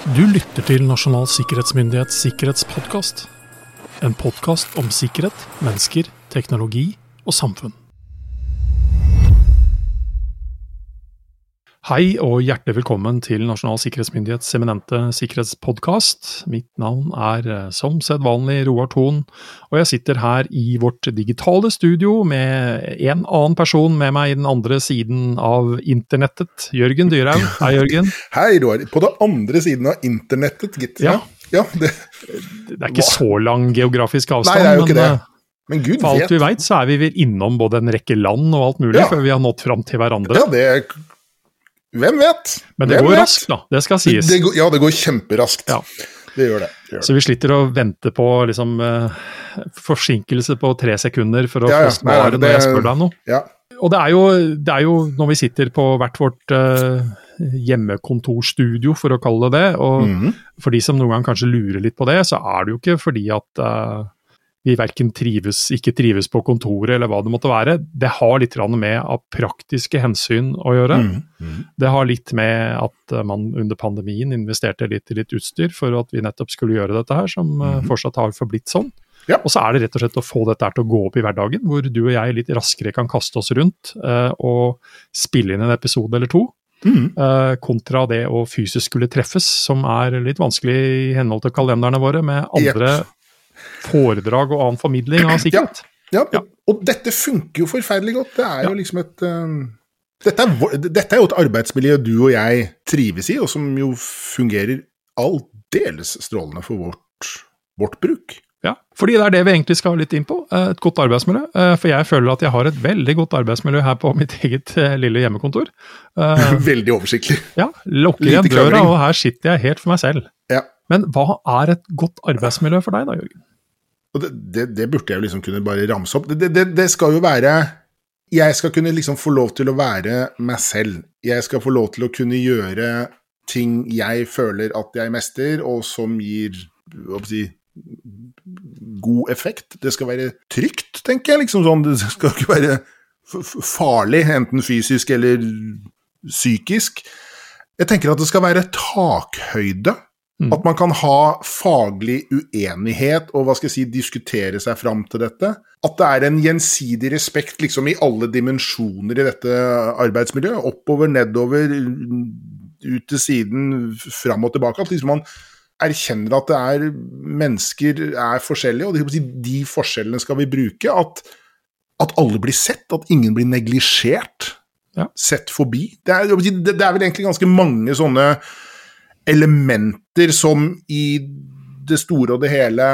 Du lytter til Nasjonal sikkerhetsmyndighets sikkerhetspodkast. En podkast om sikkerhet, mennesker, teknologi og samfunn. Hei og hjertelig velkommen til Nasjonal sikkerhetsmyndighets eminente sikkerhetspodkast. Mitt navn er eh, som sedvanlig Roar Thon, og jeg sitter her i vårt digitale studio med en annen person med meg i den andre siden av internettet. Jørgen Dyrhaug. Hei, Jørgen. Hei, Roar. På den andre siden av internettet, gitt. Ja. ja det, Det er ikke så lang geografisk avstand, Nei, det er jo ikke men det. eh, Men gud for alt vet. vi veit, så er vi vel innom både en rekke land og alt mulig Ja. før vi har nådd fram til hverandre. Ja, det Hvem vet? Men det Hvem går vet? raskt, da. Det skal sies. Det det, ja, det går kjemperaskt. Ja. Det gjør det. det, gjør. Så vi sliter å vente på liksom eh, forsinkelse på tre sekunder for å Ja, ja. få svare når jeg spør deg noe. Ja. Og det er, jo, det er jo når vi sitter på hvert vårt uh, hjemmekontorstudio, for å kalle det det, og Mhm. for de som noen gang kanskje lurer litt på det, så er det jo ikke fordi at eh, vi verken trives, ikke trives på kontoret eller hva det måtte være. Det har litt med av praktiske hensyn å gjøre. Mm. Mm. Det har litt med at eh, man under pandemien investerte litt i litt utstyr for at vi nettopp skulle gjøre dette her, som eh, Mhm. fortsatt har forblitt sånn. Ja. Og så er det rett og slett å få dette til å gå opp i hverdagen, hvor du og jeg litt raskere kan kaste oss rundt eh, og spille inn en episode eller to. Mm. Eh, kontra det å fysisk skulle treffes, som er litt vanskelig i henhold til kalenderne våre, med andre foredrag og annen formidling av sikkerhet. Ja, Ja. Og dette funker jo forferdelig godt. Det er jo liksom et eh, dette, er, dette er jo et arbeidsmiljø du og jeg trives i, og som jo fungerer aldeles strålende for vårt, vårt bruk. Ja, fordi det er det vi egentlig skal litt inn på. eh, Et godt arbeidsmiljø. Eh, For jeg føler at jeg har et veldig godt arbeidsmiljø her på mitt eget eh, lille hjemmekontor. Veldig oversiktlig. Ja, lukker igjen døra, og her sitter jeg helt for meg selv. Ja. Men hva er et godt arbeidsmiljø for deg da, Jørgen? Og det, det, det burde jeg jo liksom kunne bare ramse opp. Det, det, skal jo være Jeg skal kunne liksom få lov til å være meg selv. Jeg skal få lov til å kunne gjøre ting jeg føler at jeg mester, og som gir hva si, god effekt. Det skal være trygt, tenker jeg. liksom sånn. Det skal ikke være farlig, enten fysisk eller psykisk. Jeg tenker at det skal være takhøyde. Mm. At man kan ha faglig uenighet og hva skal jeg si, diskutere seg fram til dette. At det er en gjensidig respekt liksom i alle dimensjoner i dette arbeidsmiljøet. Oppover, nedover, ut til siden, fram og tilbake. At liksom man erkjenner at det er mennesker er forskjellige, og de, de forskjellene skal vi bruke. At, at alle blir sett, at ingen blir neglisjert. Ja. Sett forbi. Det er, det er vel egentlig ganske mange sånne elementer som i det store og det hele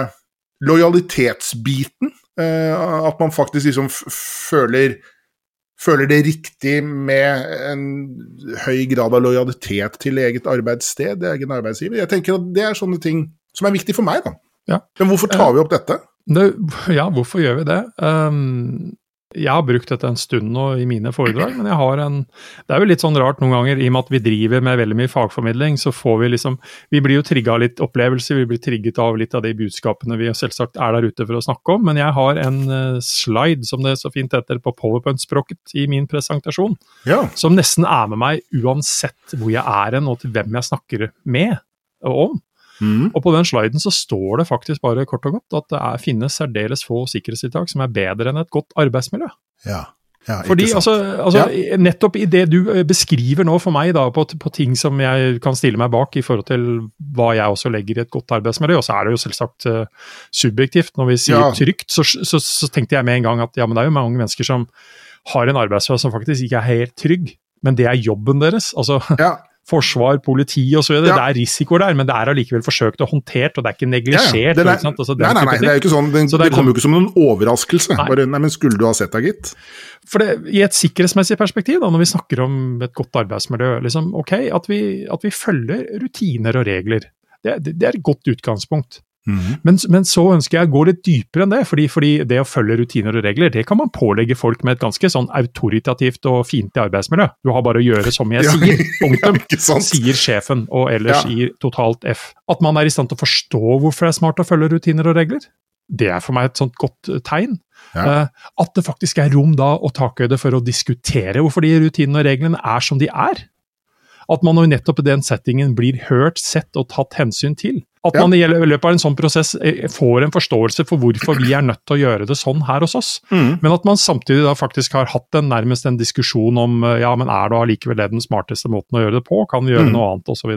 Lojalitetsbiten. eh, at man faktisk liksom føler Føler det riktig med en høy grad av lojalitet til eget arbeidssted, egen arbeidsgiver. Jeg tenker at Det er sånne ting som er viktig for meg, da. Ja. Men hvorfor tar vi opp dette? Det, ja, hvorfor gjør vi det? Um, jeg har brukt dette en stund nå i mine foredrag, men jeg har en Det er jo litt sånn rart noen ganger, i og med at vi driver med veldig mye fagformidling, så får vi liksom Vi blir jo trigga av litt opplevelser, vi blir trigget av litt av de budskapene vi selvsagt er der ute for å snakke om, men jeg har en eh, slide, som det så fint heter på powerpoint-språket, i min presentasjon, Ja. som nesten er med meg uansett hvor jeg er hen og til hvem jeg snakker med og om. Mm. Og på den sliden så står det faktisk bare kort og godt at det er, finnes særdeles få sikkerhetstiltak som er bedre enn et godt arbeidsmiljø. ja. ja Fordi altså, altså, ja. nettopp i det du eh, beskriver nå for meg da, på, på ting som jeg kan stille meg bak i forhold til hva jeg også legger i et godt arbeidsmiljø, og så er det jo selvsagt uh, subjektivt. Når vi sier Ja. trygt, så, så, så tenkte jeg med en gang at ja, men det er jo mange mennesker som har en arbeidsplass som faktisk ikke er helt trygg, men det er jobben deres. altså ja. forsvar, politi osv. Ja. Det er risikoer der, men det er allikevel forsøkt og håndtert, og det er ikke Ja, ja. neglisjert. Er- ikke sant? Altså, nei, nei, nei, det er jo ikke sånn. Den, Så det det, er kommer jo ikke som noen overraskelse. Nei. Bare, nei, men skulle du ha sett deg, gitt? For det, I et sikkerhetsmessig perspektiv, da, når vi snakker om et godt arbeidsmiljø, liksom, ok, at vi, at vi følger rutiner og regler. Det, det, det er et godt utgangspunkt. Men, men så ønsker jeg å gå litt dypere enn det, fordi, fordi det å følge rutiner og regler, det kan man pålegge folk med et ganske sånn autoritativt og fiendtlig arbeidsmiljø. Du har bare å gjøre som jeg sier, punktum. ja. Sier sjefen, og ellers Ja. gir totalt F. At man er i stand til å forstå hvorfor det er smart å følge rutiner og regler, det er for meg et sånt godt eh, tegn. Ja. Eh, At det faktisk er rom da og takhøyde for å diskutere hvorfor de rutinene og reglene er som de er. At man jo nettopp i den settingen blir hørt, sett og tatt hensyn til. At man i løpet av en sånn prosess eh, får en forståelse for hvorfor vi er nødt til å gjøre det sånn her hos oss. Mm. Men at man samtidig da faktisk har hatt en, nærmest en diskusjon om eh, ja, men er det allikevel den smarteste måten å gjøre det på, kan vi gjøre Mm. noe annet osv.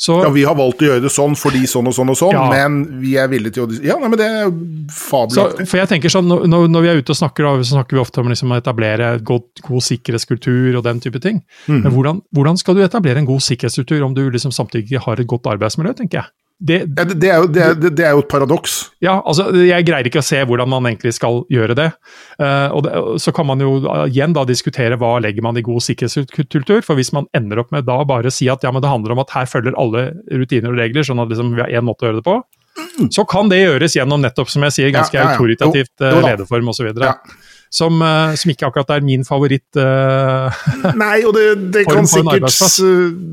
Så, Ja, vi har valgt å gjøre det sånn fordi sånn og sånn og sånn, Ja. men vi er villige til å Ja, nei, men det er Så, fabelaktig. for jeg tenker sånn, når, når vi er ute og snakker, da, så snakker vi ofte om liksom å etablere god, god sikkerhetskultur og den type ting. Mm. Men hvordan, hvordan skal du etablere en god sikkerhetskultur om du liksom samtidig har et godt arbeidsmiljø, tenker jeg. Det, Ja, det, det, er jo, det, det, er jo et paradoks. ja, altså Jeg greier ikke å se hvordan man egentlig skal gjøre det. Uh, og Så kan man jo uh, igjen da diskutere hva legger man i god sikkerhetskultur. For hvis man ender opp med da bare å si at ja, men det handler om at her følger alle rutiner og regler, sånn at liksom vi har én måte å gjøre det på, så kan det gjøres gjennom nettopp, som jeg sier, ganske Ja, ja, autoritativt uh, eh, lederform osv. Ja. Som, eh, som ikke akkurat er min favoritt. Uh, Nei, og det, det, kan sikkert,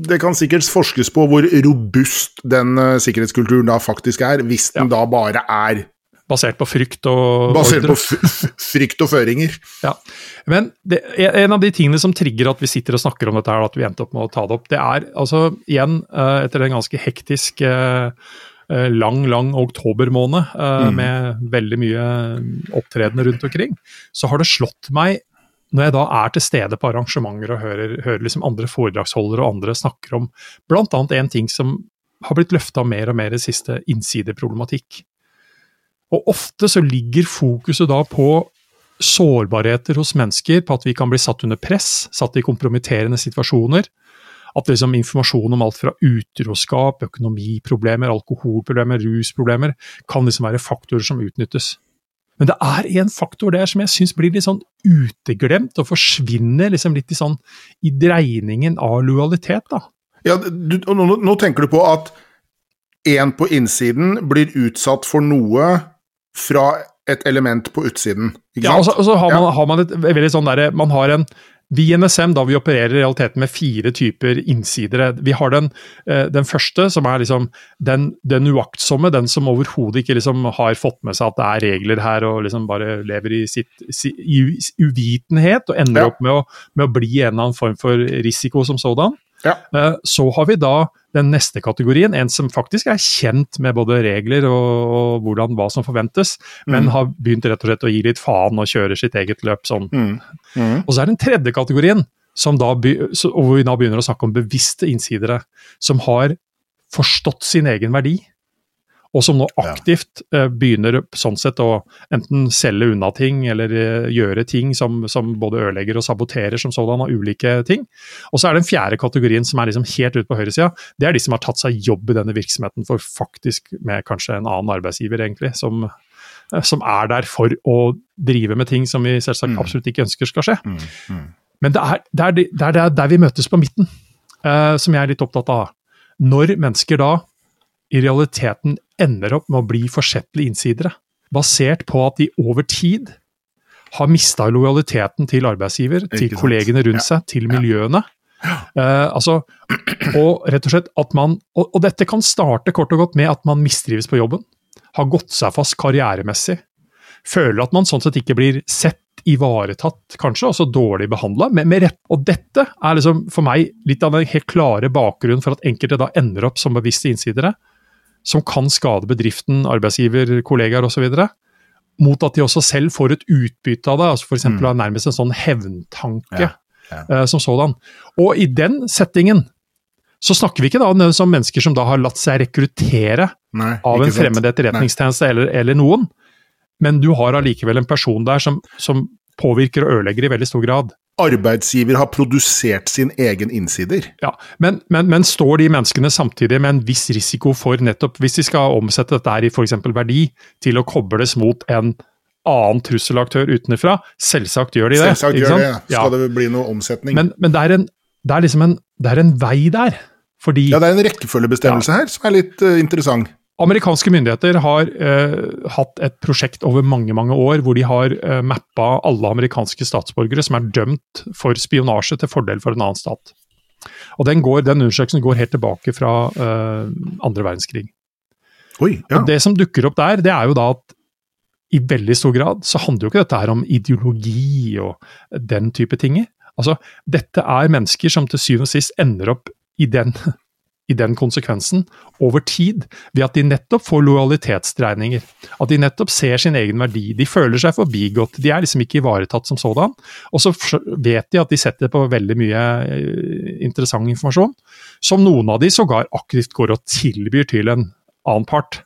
det kan sikkert forskes på hvor robust den uh, sikkerhetskulturen da faktisk er, hvis den da bare er basert på frykt og basert ordre. på frykt og føringer. Ja. Men det, en av de tingene som trigger at vi sitter og snakker om dette, her, at vi endte opp med å ta det opp, det er altså igjen, etter en ganske hektisk lang, lang oktobermåned eh, Mm. med veldig mye opptredener rundt omkring, så har det slått meg når jeg da er til stede på arrangementer og hører, hører liksom andre foredragsholdere og andre snakker om bl.a. en ting som har blitt løfta mer og mer i det siste, innsideproblematikk. Og ofte så ligger fokuset da på sårbarheter hos mennesker, på at vi kan bli satt under press, satt i kompromitterende situasjoner. At liksom informasjon om alt fra utroskap, økonomiproblemer, alkoholproblemer, rusproblemer kan liksom være faktorer som utnyttes. Men det er en faktor der som jeg syns blir litt sånn uteglemt, og forsvinner liksom litt i sånn i dreiningen av lojalitet, da. Ja, du, nå, nå tenker du på at en på innsiden blir utsatt for noe fra et element på utsiden, ikke Ja, og så, og så har, Ja. man, har man et veldig sånn derre Man har en vi i NSM da vi opererer i realiteten med fire typer innsidere. Vi har den, eh, den første, som er liksom den, den uaktsomme, den som overhodet ikke liksom har fått med seg at det er regler her, og liksom bare lever i sitt i uvitenhet, og ender Ja. opp med å, med å bli en eller annen form for risiko som sådan. Ja. Eh, Så har vi da den neste kategorien, en som faktisk er kjent med både regler og, hvordan, hva som forventes, men Mm. har begynt rett og slett å gi litt faen og kjøre sitt eget løp sånn. Mm. Mm. Og så er den tredje kategorien, som da hvor vi da begynner å snakke om bevisste innsidere, som har forstått sin egen verdi, og som nå aktivt eh, begynner sånn sett å enten selge unna ting, eller eh, gjøre ting som, som både ødelegger og saboterer som sådan av ulike ting. Og så er den fjerde kategorien som er liksom helt ute på høyresida, det er de som har tatt seg jobb i denne virksomheten for faktisk med kanskje en annen arbeidsgiver, egentlig, som, eh, som er der for å drive med ting som vi selvsagt Mm. absolutt ikke ønsker skal skje. Mm. Mm. Men det er, det er, det er der vi møtes på midten, eh, som jeg er litt opptatt av. Når mennesker da i realiteten ender opp med å bli forsettlige innsidere, basert på at de over tid har mista lojaliteten til arbeidsgiver, til kollegene rundt seg, til miljøene. Uh, altså, og rett og slett at man, og, og dette kan starte kort og godt med at man mistrives på jobben, har gått seg fast karrieremessig, føler at man sånn sett ikke blir sett, ivaretatt, kanskje også dårlig behandla, med, med rett. Og dette er liksom for meg litt av den helt klare bakgrunnen for at enkelte da ender opp som bevisste innsidere, som kan skade bedriften, arbeidsgiver, kollegaer osv. Mot at de også selv får et utbytte av det, altså f.eks. Mm. nærmest en sånn hevntanke Ja, ja. eh, som sådan. Og i den settingen så snakker vi ikke da om mennesker som da har latt seg rekruttere Nei, av en fremmed etterretningstjeneste eller, eller noen, men du har allikevel en person der som, som påvirker og ødelegger i veldig stor grad. Arbeidsgiver har produsert sin egen innsider. Ja, men, men, men står de menneskene samtidig med en viss risiko for nettopp, hvis de skal omsette dette her i f.eks. verdi, til å kobles mot en annen trusselaktør utenfra? Selvsagt gjør de det. Selvsagt gjør det. sant? Ja. Skal det bli noe omsetning. Men, men det, er en, det er liksom en, det er en vei der. Fordi ja, det er en rekkefølgebestemmelse her som er litt uh, interessant. Amerikanske myndigheter har eh, hatt et prosjekt over mange mange år hvor de har eh, mappa alle amerikanske statsborgere som er dømt for spionasje til fordel for en annen stat. Og Den, går, den undersøkelsen går helt tilbake fra eh, andre verdenskrig. Oi, ja. Og Det som dukker opp der, det er jo da at i veldig stor grad så handler jo ikke dette her om ideologi og den type ting. Altså, dette er mennesker som til syvende og sist ender opp i den, i den konsekvensen over tid, ved at de nettopp får lojalitetsdreininger. At de nettopp ser sin egen verdi. De føler seg forbigått. De er liksom ikke ivaretatt som sådan. Og så vet de at de setter på veldig mye eh, interessant informasjon, som noen av de sågar aktivt går og tilbyr til en annen part.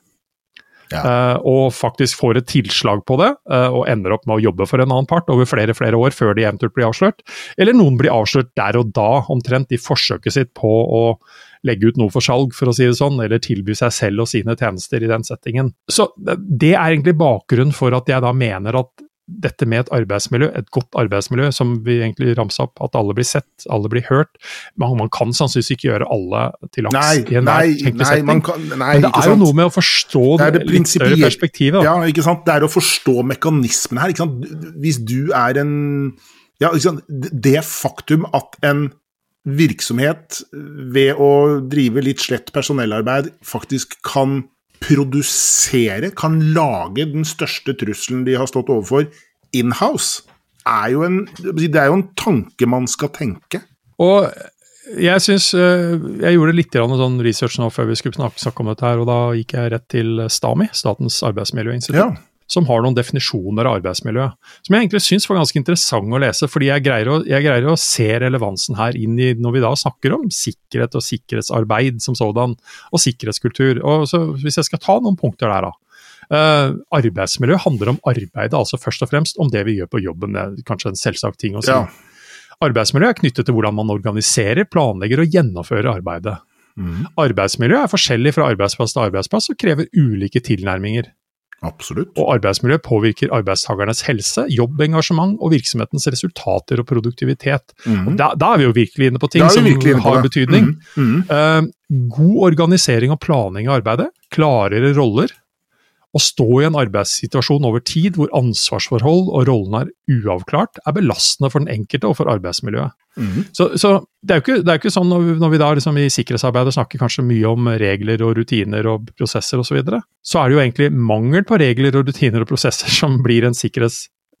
Ja. Uh, og faktisk får et tilslag på det, uh, og ender opp med å jobbe for en annen part over flere flere år før de eventuelt blir avslørt. Eller noen blir avslørt der og da, omtrent i forsøket sitt på å legge ut noe for salg, for å si det sånn, eller tilby seg selv og sine tjenester i den settingen. Så det er egentlig bakgrunnen for at jeg da mener at dette med et arbeidsmiljø, et godt arbeidsmiljø, som vi egentlig ramsa opp, at alle blir sett, alle blir hørt. Man, man kan sannsynligvis ikke gjøre alle til laks nei, i enhver tenkelig setting. Kan, nei, Men det er jo noe med å forstå det, det litt større perspektivet. Ja, ikke sant? Det er å forstå mekanismene her. Ikke sant? Hvis du er en ja? Det faktum at en virksomhet ved å drive litt slett personellarbeid faktisk kan produsere, kan lage den største trusselen de har stått overfor, inhouse, er jo en, det er jo en tanke man skal tenke. Og jeg syns eh, Jeg gjorde litt sånn research nå før vi skulle snakke om dette, her, og da gikk jeg rett til STAMI, Statens arbeidsmiljøinstitutt. Ja som har noen definisjoner av arbeidsmiljøet. Som jeg egentlig syns var ganske interessant å lese, fordi jeg greier å, jeg greier å, se relevansen her inn i når vi da snakker om sikkerhet og sikkerhetsarbeid som sådan, og sikkerhetskultur. Og så, hvis jeg skal ta noen punkter der, da. Uh, arbeidsmiljø handler om arbeidet, altså først og fremst om det vi gjør på jobben. Det er kanskje en selvsagt ting å si. Ja. Arbeidsmiljø er knyttet til hvordan man organiserer, planlegger og gjennomfører arbeidet. Mm. Arbeidsmiljø er forskjellig fra arbeidsplass til arbeidsplass og krever ulike tilnærminger. Absolutt. Og arbeidsmiljø påvirker arbeidstakernes helse, jobbengasjement og virksomhetens resultater og produktivitet. Mm. Og da, da, er vi jo virkelig inne på ting som har betydning. Mm. Mm. Uh, god organisering og planlegging av arbeidet, klarere roller, å stå i en arbeidssituasjon over tid hvor ansvarsforhold og rollene er uavklart, er belastende for den enkelte og for arbeidsmiljøet. Mm. Så, så, det er jo ikke, er ikke sånn når vi, når vi da liksom i sikkerhetsarbeidet snakker kanskje mye om regler og rutiner og prosesser osv., så, videre, så er det jo egentlig mangel på regler og rutiner og prosesser som blir en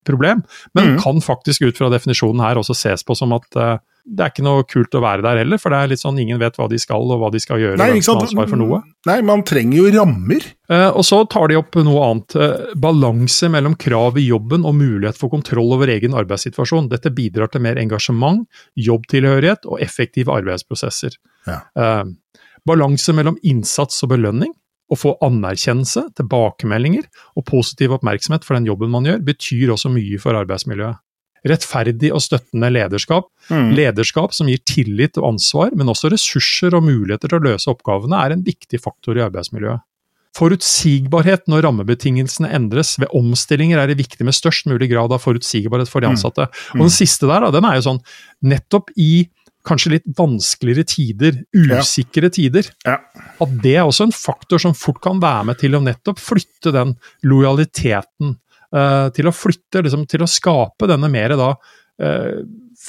sikkerhetsproblem. Men mm. kan faktisk ut fra definisjonen her også ses på som at uh, det er ikke noe kult å være der heller, for det er litt sånn ingen vet hva de skal og hva de skal gjøre. Nei, ikke sant? for noe. Nei, man trenger jo rammer. Eh, og så tar de opp noe annet. Eh, balanse mellom krav i jobben og mulighet for kontroll over egen arbeidssituasjon. Dette bidrar til mer engasjement, jobbtilhørighet og effektive arbeidsprosesser. Ja. Eh, balanse mellom innsats og belønning. Å få anerkjennelse, tilbakemeldinger og positiv oppmerksomhet for den jobben man gjør, betyr også mye for arbeidsmiljøet rettferdig og støttende lederskap. Mm. Lederskap som gir tillit og ansvar, men også ressurser og muligheter til å løse oppgavene, er en viktig faktor i arbeidsmiljøet. Forutsigbarhet når rammebetingelsene endres. Ved omstillinger er det viktig med størst mulig grad av forutsigbarhet for de mm. ansatte. Mm. Og Den siste der, den er jo sånn nettopp i kanskje litt vanskeligere tider, usikre ja. tider. Ja. At det er også en faktor som fort kan være med til å nettopp flytte den lojaliteten Uh, til å flytte, liksom, til å skape denne mer da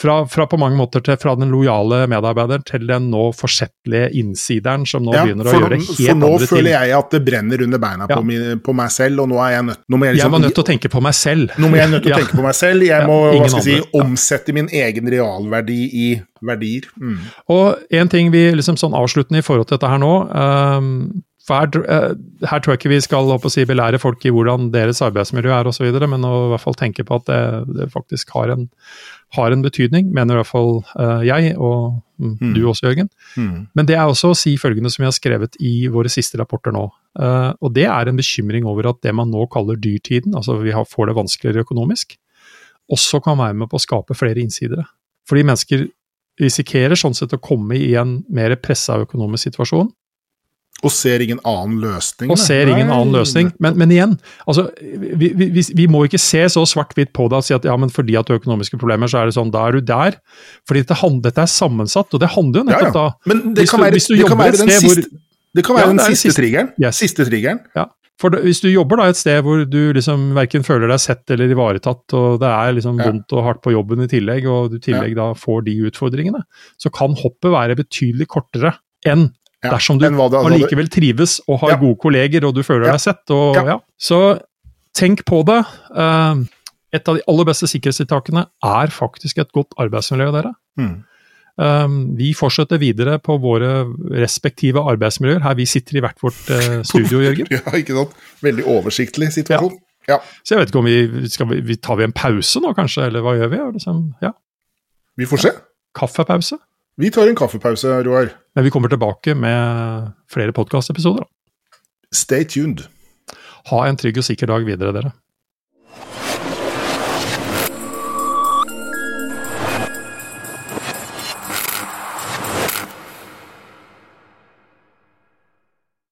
fra, fra, på mange måter til, fra den lojale medarbeideren til den nå forsettlige innsideren som nå ja, begynner å gjøre helt andre ting. For nå føler jeg at det brenner under beina ja. på, min, på, meg selv, og nå er jeg nødt nå jeg, liksom, jeg var nødt til å tenke på meg selv. Nå må jeg nødt til å tenke på meg selv. Jeg må hva skal jeg si, omsette min egen realverdi i verdier. Mm. Og en ting vi liksom sånn avsluttende i forhold til dette her nå um, for her, eh, her, tror jeg ikke vi skal si, belære folk i hvordan deres arbeidsmiljø er osv., men å i hvert fall tenke på at det, det faktisk har en, har en, betydning, mener i hvert fall uh, jeg, og mm, mm. du også, Jørgen. Mm. Men det er også å si følgende som vi har skrevet i våre siste rapporter nå. Uh, og det er en bekymring over at det man nå kaller dyrtiden, altså vi har, får det vanskeligere økonomisk, også kan være med på å skape flere innsidere. Fordi mennesker risikerer sånn sett å komme i en mer pressa økonomisk situasjon og ser ingen annen løsning. Og ser ingen Nei. annen løsning. Men, men igjen, altså, vi, vi, vi, må ikke se så svart-hvitt på det og si at ja, men fordi at du har økonomiske problemer, så er det sånn, da er du der. Fordi dette, dette er sammensatt, og det handler jo nettopp ja, ja. da Men det kan, være, du, det kan være den siste, det kan være ja, den siste, siste triggeren. Yes. Siste triggeren. Ja. For da, Hvis du jobber da et sted hvor du liksom verken føler deg sett eller ivaretatt, og det er liksom ja. vondt og hardt på jobben i tillegg, og du i tillegg ja. da får de utfordringene, så kan hoppet være betydelig kortere enn ja, dersom du allikevel trives og har ja. gode kolleger og du føler deg sett. Og, ja. Så tenk på det. Uh, et av de aller beste sikkerhetstiltakene er faktisk et godt arbeidsmiljø, dere. Mm. Vi fortsetter videre på våre respektive arbeidsmiljøer, her vi sitter i hvert vårt uh, studio, Jørgen. Ja, ikke sant? Veldig oversiktlig situasjon. Ja. Så jeg vet ikke om vi skal vi, Tar vi en pause nå, kanskje, eller hva gjør vi? Liksom, ja. Vi får se. Kaffepause. Vi tar en kaffepause, Roar. Men vi kommer tilbake med flere podkastepisoder. Stay tuned. Ha en trygg og sikker dag videre, dere.